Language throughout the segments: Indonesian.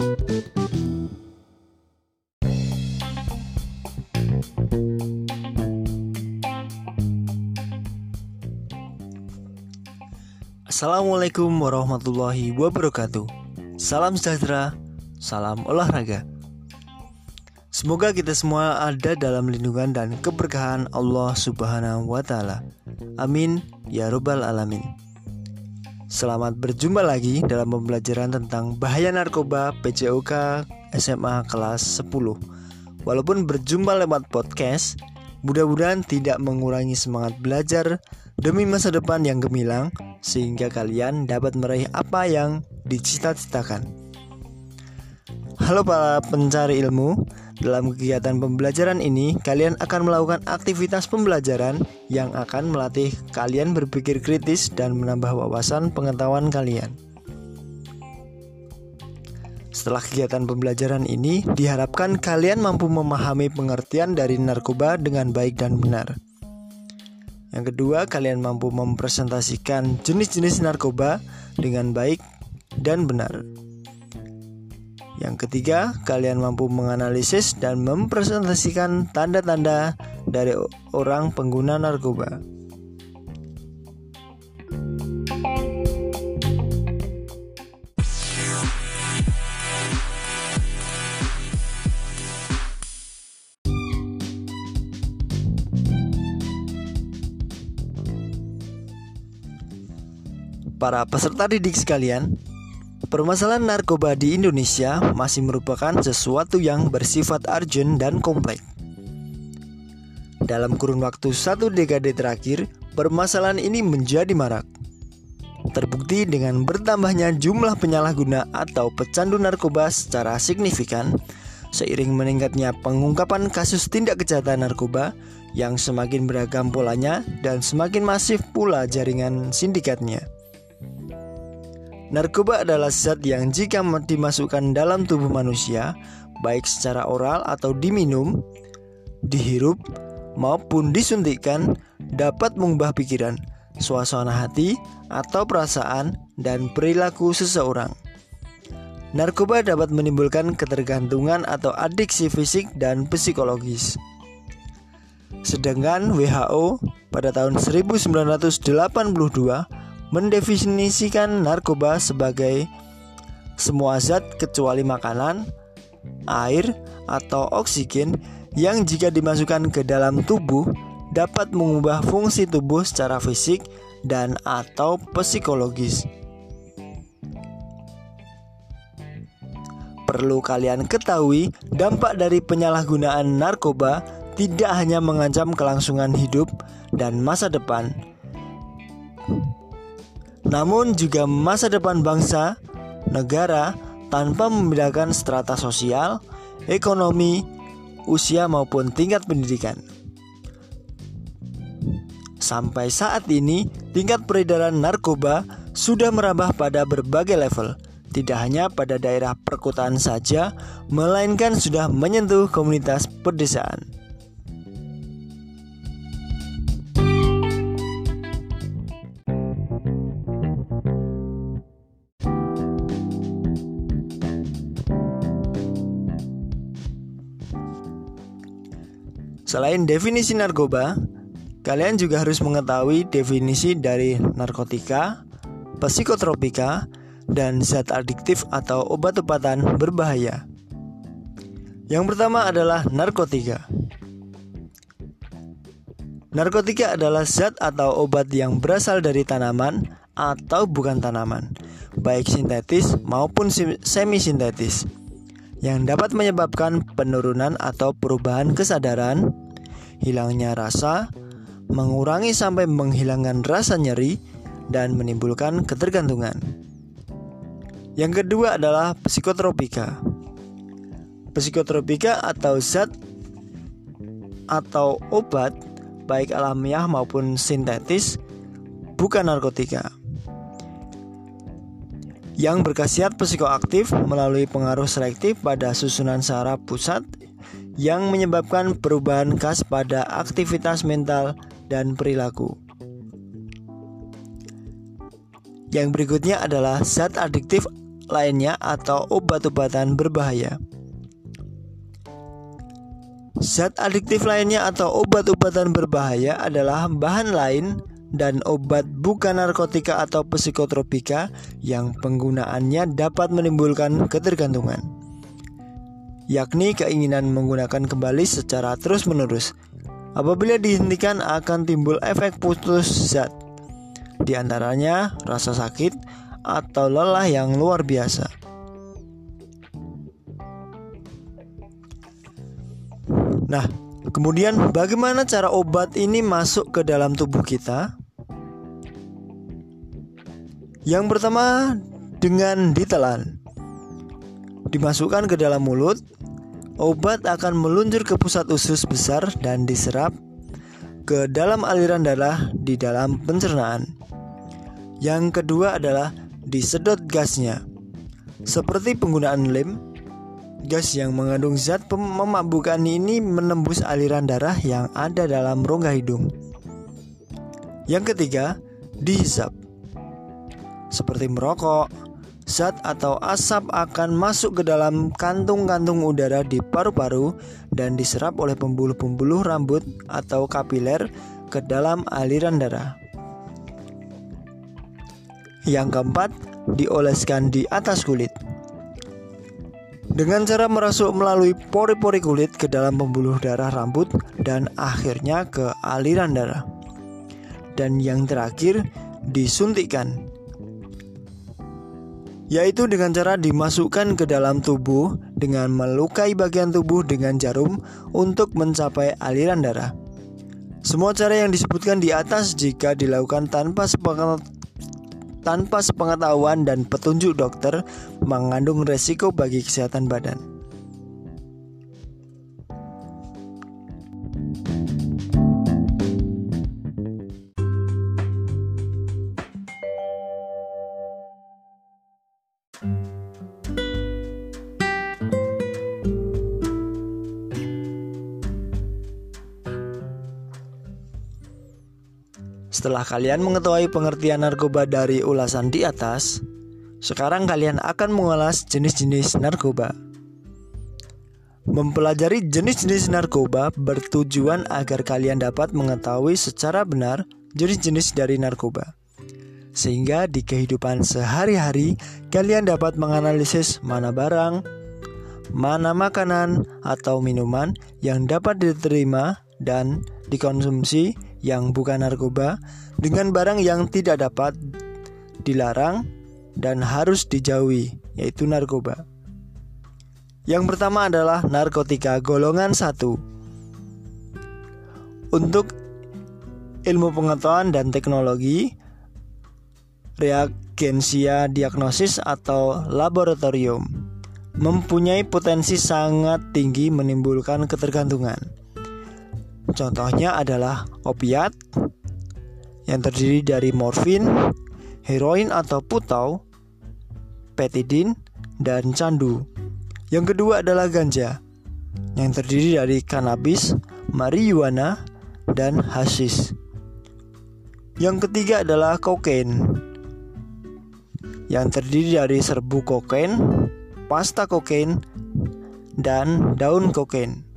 Assalamualaikum warahmatullahi wabarakatuh. Salam sejahtera, salam olahraga. Semoga kita semua ada dalam lindungan dan keberkahan Allah Subhanahu wa Ta'ala. Amin ya Robbal 'Alamin. Selamat berjumpa lagi dalam pembelajaran tentang bahaya narkoba PJOK SMA kelas 10. Walaupun berjumpa lewat podcast, mudah-mudahan tidak mengurangi semangat belajar demi masa depan yang gemilang sehingga kalian dapat meraih apa yang dicita-citakan. Halo para pencari ilmu, dalam kegiatan pembelajaran ini, kalian akan melakukan aktivitas pembelajaran yang akan melatih kalian berpikir kritis dan menambah wawasan pengetahuan kalian. Setelah kegiatan pembelajaran ini, diharapkan kalian mampu memahami pengertian dari narkoba dengan baik dan benar. Yang kedua, kalian mampu mempresentasikan jenis-jenis narkoba dengan baik dan benar. Yang ketiga, kalian mampu menganalisis dan mempresentasikan tanda-tanda dari orang pengguna narkoba. Para peserta didik sekalian, Permasalahan narkoba di Indonesia masih merupakan sesuatu yang bersifat urgent dan kompleks. Dalam kurun waktu satu dekade terakhir, permasalahan ini menjadi marak. Terbukti dengan bertambahnya jumlah penyalahguna atau pecandu narkoba secara signifikan, seiring meningkatnya pengungkapan kasus tindak kejahatan narkoba yang semakin beragam polanya dan semakin masif pula jaringan sindikatnya. Narkoba adalah zat yang jika dimasukkan dalam tubuh manusia, baik secara oral atau diminum, dihirup, maupun disuntikkan, dapat mengubah pikiran, suasana hati, atau perasaan dan perilaku seseorang. Narkoba dapat menimbulkan ketergantungan atau adiksi fisik dan psikologis. Sedangkan WHO pada tahun 1982 mendefinisikan narkoba sebagai semua zat kecuali makanan, air, atau oksigen yang jika dimasukkan ke dalam tubuh dapat mengubah fungsi tubuh secara fisik dan atau psikologis. Perlu kalian ketahui, dampak dari penyalahgunaan narkoba tidak hanya mengancam kelangsungan hidup dan masa depan, namun juga masa depan bangsa, negara tanpa membedakan strata sosial, ekonomi, usia maupun tingkat pendidikan. Sampai saat ini, tingkat peredaran narkoba sudah merambah pada berbagai level, tidak hanya pada daerah perkotaan saja, melainkan sudah menyentuh komunitas pedesaan. Selain definisi narkoba, kalian juga harus mengetahui definisi dari narkotika, psikotropika, dan zat adiktif atau obat-obatan berbahaya. Yang pertama adalah narkotika. Narkotika adalah zat atau obat yang berasal dari tanaman atau bukan tanaman, baik sintetis maupun semi sintetis yang dapat menyebabkan penurunan atau perubahan kesadaran, hilangnya rasa, mengurangi sampai menghilangkan rasa nyeri, dan menimbulkan ketergantungan. Yang kedua adalah psikotropika. Psikotropika atau zat atau obat baik alamiah maupun sintetis bukan narkotika yang berkhasiat psikoaktif melalui pengaruh selektif pada susunan saraf pusat yang menyebabkan perubahan khas pada aktivitas mental dan perilaku. Yang berikutnya adalah zat adiktif lainnya atau obat-obatan berbahaya. Zat adiktif lainnya atau obat-obatan berbahaya adalah bahan lain dan obat bukan narkotika atau psikotropika yang penggunaannya dapat menimbulkan ketergantungan, yakni keinginan menggunakan kembali secara terus-menerus. Apabila dihentikan akan timbul efek putus zat, di antaranya rasa sakit atau lelah yang luar biasa. Nah, kemudian bagaimana cara obat ini masuk ke dalam tubuh kita? Yang pertama dengan ditelan. Dimasukkan ke dalam mulut, obat akan meluncur ke pusat usus besar dan diserap ke dalam aliran darah di dalam pencernaan. Yang kedua adalah disedot gasnya. Seperti penggunaan lem, Gas yang mengandung zat memabukkan ini menembus aliran darah yang ada dalam rongga hidung. Yang ketiga, dihisap. Seperti merokok, zat atau asap akan masuk ke dalam kantung-kantung udara di paru-paru dan diserap oleh pembuluh-pembuluh rambut atau kapiler ke dalam aliran darah. Yang keempat, dioleskan di atas kulit dengan cara merasuk melalui pori-pori kulit ke dalam pembuluh darah rambut dan akhirnya ke aliran darah. Dan yang terakhir, disuntikkan yaitu dengan cara dimasukkan ke dalam tubuh dengan melukai bagian tubuh dengan jarum untuk mencapai aliran darah. Semua cara yang disebutkan di atas jika dilakukan tanpa tanpa sepengetahuan dan petunjuk dokter mengandung resiko bagi kesehatan badan. Setelah kalian mengetahui pengertian narkoba dari ulasan di atas, sekarang kalian akan mengulas jenis-jenis narkoba. Mempelajari jenis-jenis narkoba bertujuan agar kalian dapat mengetahui secara benar jenis-jenis dari narkoba. Sehingga di kehidupan sehari-hari kalian dapat menganalisis mana barang, mana makanan atau minuman yang dapat diterima dan dikonsumsi yang bukan narkoba dengan barang yang tidak dapat dilarang dan harus dijauhi, yaitu narkoba. Yang pertama adalah narkotika golongan satu. Untuk ilmu pengetahuan dan teknologi, reagensia diagnosis atau laboratorium mempunyai potensi sangat tinggi menimbulkan ketergantungan. Contohnya adalah opiat yang terdiri dari morfin, heroin atau putau, petidin, dan candu. Yang kedua adalah ganja yang terdiri dari kanabis, marijuana, dan hasis. Yang ketiga adalah kokain yang terdiri dari serbu kokain, pasta kokain, dan daun kokain.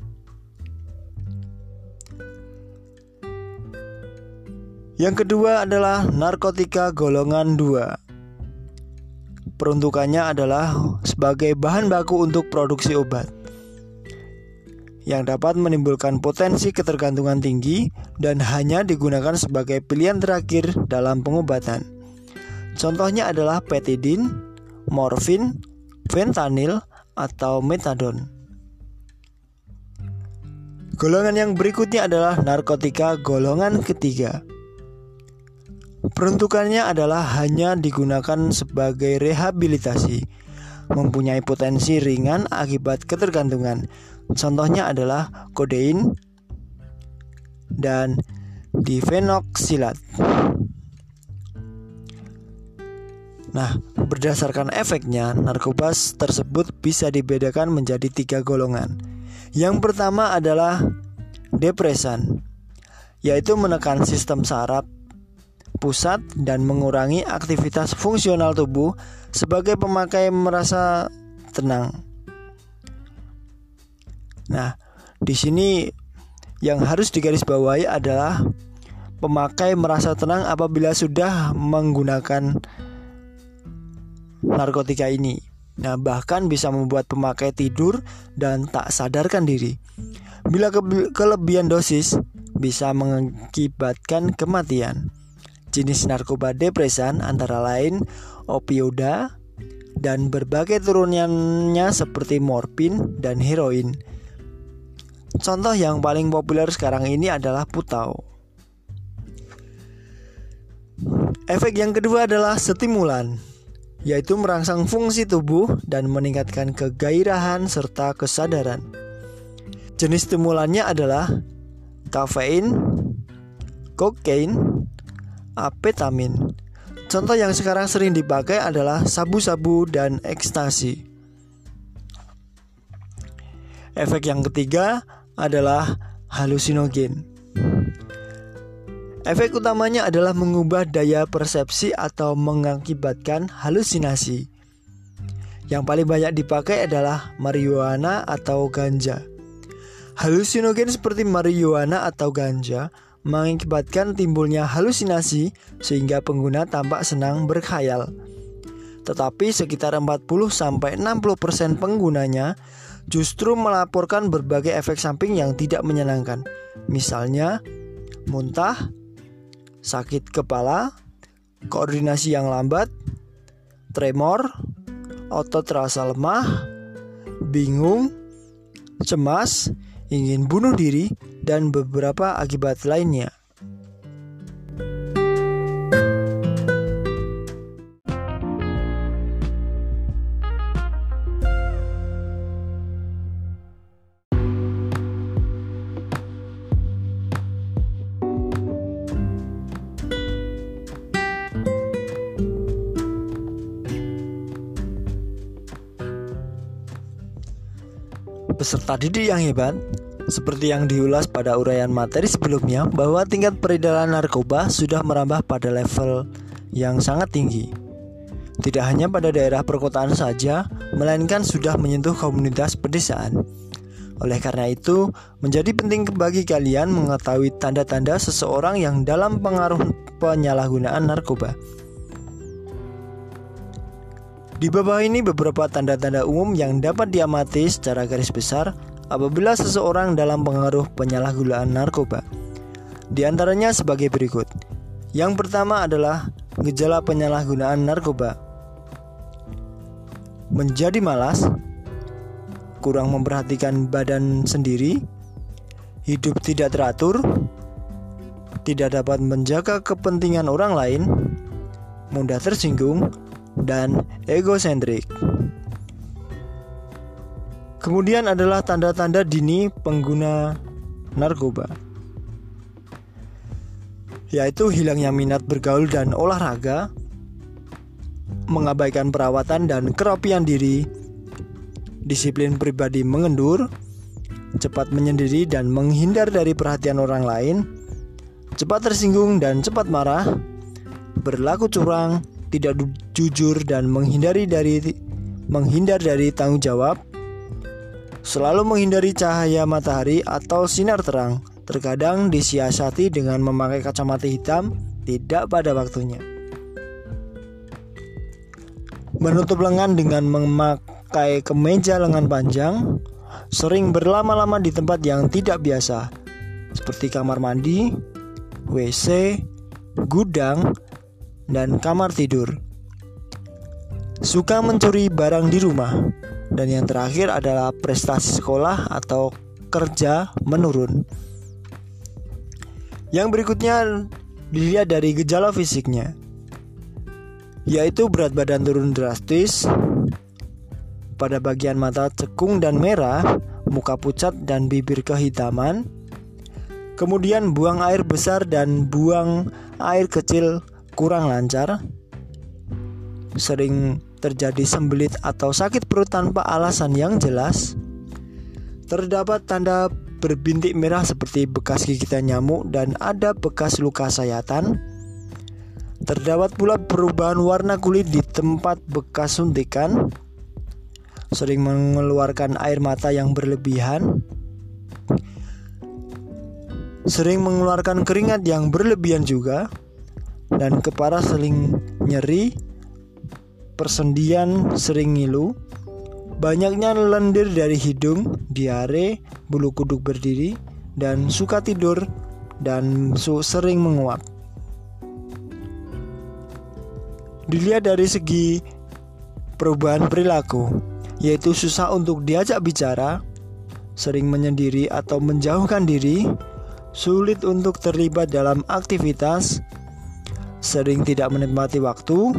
Yang kedua adalah narkotika golongan 2. Peruntukannya adalah sebagai bahan baku untuk produksi obat yang dapat menimbulkan potensi ketergantungan tinggi dan hanya digunakan sebagai pilihan terakhir dalam pengobatan. Contohnya adalah petidin, morfin, fentanyl, atau metadon. Golongan yang berikutnya adalah narkotika golongan ketiga. Peruntukannya adalah hanya digunakan sebagai rehabilitasi, mempunyai potensi ringan akibat ketergantungan. Contohnya adalah kodein dan difenoksilat. Nah, berdasarkan efeknya, narkoba tersebut bisa dibedakan menjadi tiga golongan. Yang pertama adalah depresan, yaitu menekan sistem saraf pusat dan mengurangi aktivitas fungsional tubuh sebagai pemakai merasa tenang. Nah, di sini yang harus digarisbawahi adalah pemakai merasa tenang apabila sudah menggunakan narkotika ini. Nah, bahkan bisa membuat pemakai tidur dan tak sadarkan diri. Bila kelebihan dosis bisa mengakibatkan kematian. Jenis narkoba depresan antara lain opioida dan berbagai turunannya seperti morfin dan heroin. Contoh yang paling populer sekarang ini adalah putau. Efek yang kedua adalah stimulan, yaitu merangsang fungsi tubuh dan meningkatkan kegairahan serta kesadaran. Jenis stimulannya adalah kafein, kokain, apetamin. Contoh yang sekarang sering dipakai adalah sabu-sabu dan ekstasi. Efek yang ketiga adalah halusinogen. Efek utamanya adalah mengubah daya persepsi atau mengakibatkan halusinasi. Yang paling banyak dipakai adalah marijuana atau ganja. Halusinogen seperti marijuana atau ganja mengakibatkan timbulnya halusinasi sehingga pengguna tampak senang berkhayal. Tetapi sekitar 40-60% penggunanya justru melaporkan berbagai efek samping yang tidak menyenangkan. Misalnya, muntah, sakit kepala, koordinasi yang lambat, tremor, otot terasa lemah, bingung, cemas, ingin bunuh diri, dan beberapa akibat lainnya. peserta didik yang hebat seperti yang diulas pada uraian materi sebelumnya bahwa tingkat peredaran narkoba sudah merambah pada level yang sangat tinggi. Tidak hanya pada daerah perkotaan saja, melainkan sudah menyentuh komunitas pedesaan. Oleh karena itu, menjadi penting bagi kalian mengetahui tanda-tanda seseorang yang dalam pengaruh penyalahgunaan narkoba. Di bawah ini beberapa tanda-tanda umum yang dapat diamati secara garis besar apabila seseorang dalam pengaruh penyalahgunaan narkoba. Di antaranya sebagai berikut. Yang pertama adalah gejala penyalahgunaan narkoba. Menjadi malas, kurang memperhatikan badan sendiri, hidup tidak teratur, tidak dapat menjaga kepentingan orang lain, mudah tersinggung, dan egosentrik. Kemudian adalah tanda-tanda dini pengguna narkoba, yaitu hilangnya minat bergaul dan olahraga, mengabaikan perawatan dan kerapian diri, disiplin pribadi mengendur, cepat menyendiri dan menghindar dari perhatian orang lain, cepat tersinggung dan cepat marah, berlaku curang, tidak jujur dan menghindari dari menghindar dari tanggung jawab, selalu menghindari cahaya matahari atau sinar terang, terkadang disiasati dengan memakai kacamata hitam tidak pada waktunya. Menutup lengan dengan memakai kemeja lengan panjang, sering berlama-lama di tempat yang tidak biasa, seperti kamar mandi, WC, gudang, dan kamar tidur. Suka mencuri barang di rumah, dan yang terakhir adalah prestasi sekolah atau kerja menurun. Yang berikutnya dilihat dari gejala fisiknya, yaitu berat badan turun drastis, pada bagian mata cekung dan merah, muka pucat dan bibir kehitaman, kemudian buang air besar dan buang air kecil kurang lancar, sering terjadi sembelit atau sakit perut tanpa alasan yang jelas, terdapat tanda berbintik merah seperti bekas gigitan nyamuk dan ada bekas luka sayatan, Terdapat pula perubahan warna kulit di tempat bekas suntikan, sering mengeluarkan air mata yang berlebihan, sering mengeluarkan keringat yang berlebihan juga, dan kepala sering nyeri, persendian sering ngilu, banyaknya lendir dari hidung, diare, bulu kuduk berdiri, dan suka tidur dan sering menguap. Dilihat dari segi perubahan perilaku, yaitu susah untuk diajak bicara, sering menyendiri atau menjauhkan diri, sulit untuk terlibat dalam aktivitas, sering tidak menikmati waktu,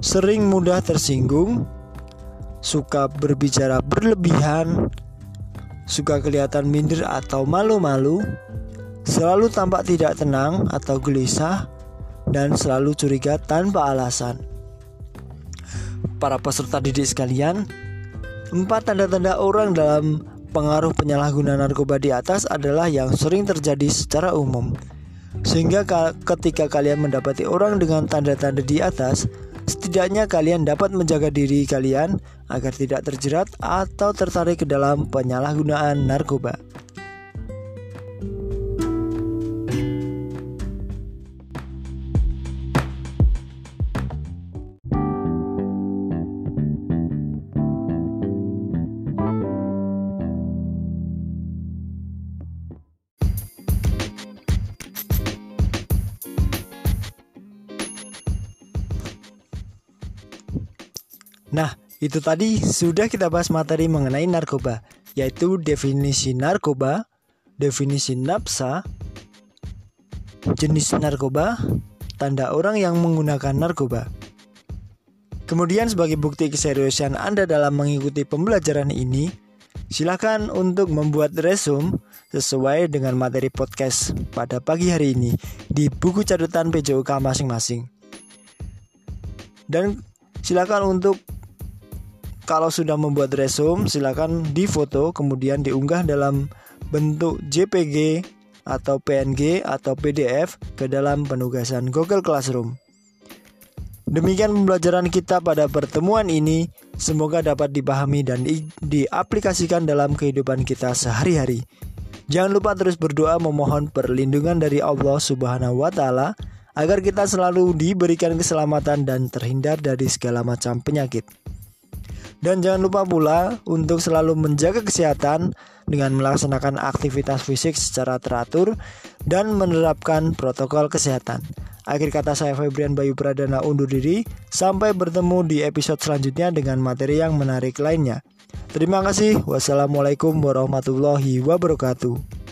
sering mudah tersinggung, suka berbicara berlebihan, suka kelihatan minder atau malu-malu, selalu tampak tidak tenang atau gelisah, dan selalu curiga tanpa alasan. Para peserta didik sekalian, empat tanda-tanda orang dalam pengaruh penyalahguna narkoba di atas adalah yang sering terjadi secara umum. Sehingga ketika kalian mendapati orang dengan tanda-tanda di atas, setidaknya kalian dapat menjaga diri kalian agar tidak terjerat atau tertarik ke dalam penyalahgunaan narkoba. Nah, itu tadi sudah kita bahas materi mengenai narkoba, yaitu definisi narkoba, definisi napsa, jenis narkoba, tanda orang yang menggunakan narkoba. Kemudian sebagai bukti keseriusan Anda dalam mengikuti pembelajaran ini, silakan untuk membuat resume sesuai dengan materi podcast pada pagi hari ini di buku catatan PJOK masing-masing. Dan silakan untuk kalau sudah membuat resume, silakan difoto kemudian diunggah dalam bentuk JPG atau PNG atau PDF ke dalam penugasan Google Classroom. Demikian pembelajaran kita pada pertemuan ini. Semoga dapat dipahami dan di diaplikasikan dalam kehidupan kita sehari-hari. Jangan lupa terus berdoa memohon perlindungan dari Allah Subhanahu wa taala agar kita selalu diberikan keselamatan dan terhindar dari segala macam penyakit. Dan jangan lupa pula untuk selalu menjaga kesehatan dengan melaksanakan aktivitas fisik secara teratur dan menerapkan protokol kesehatan. Akhir kata saya Febrian Bayu Pradana undur diri. Sampai bertemu di episode selanjutnya dengan materi yang menarik lainnya. Terima kasih. Wassalamualaikum warahmatullahi wabarakatuh.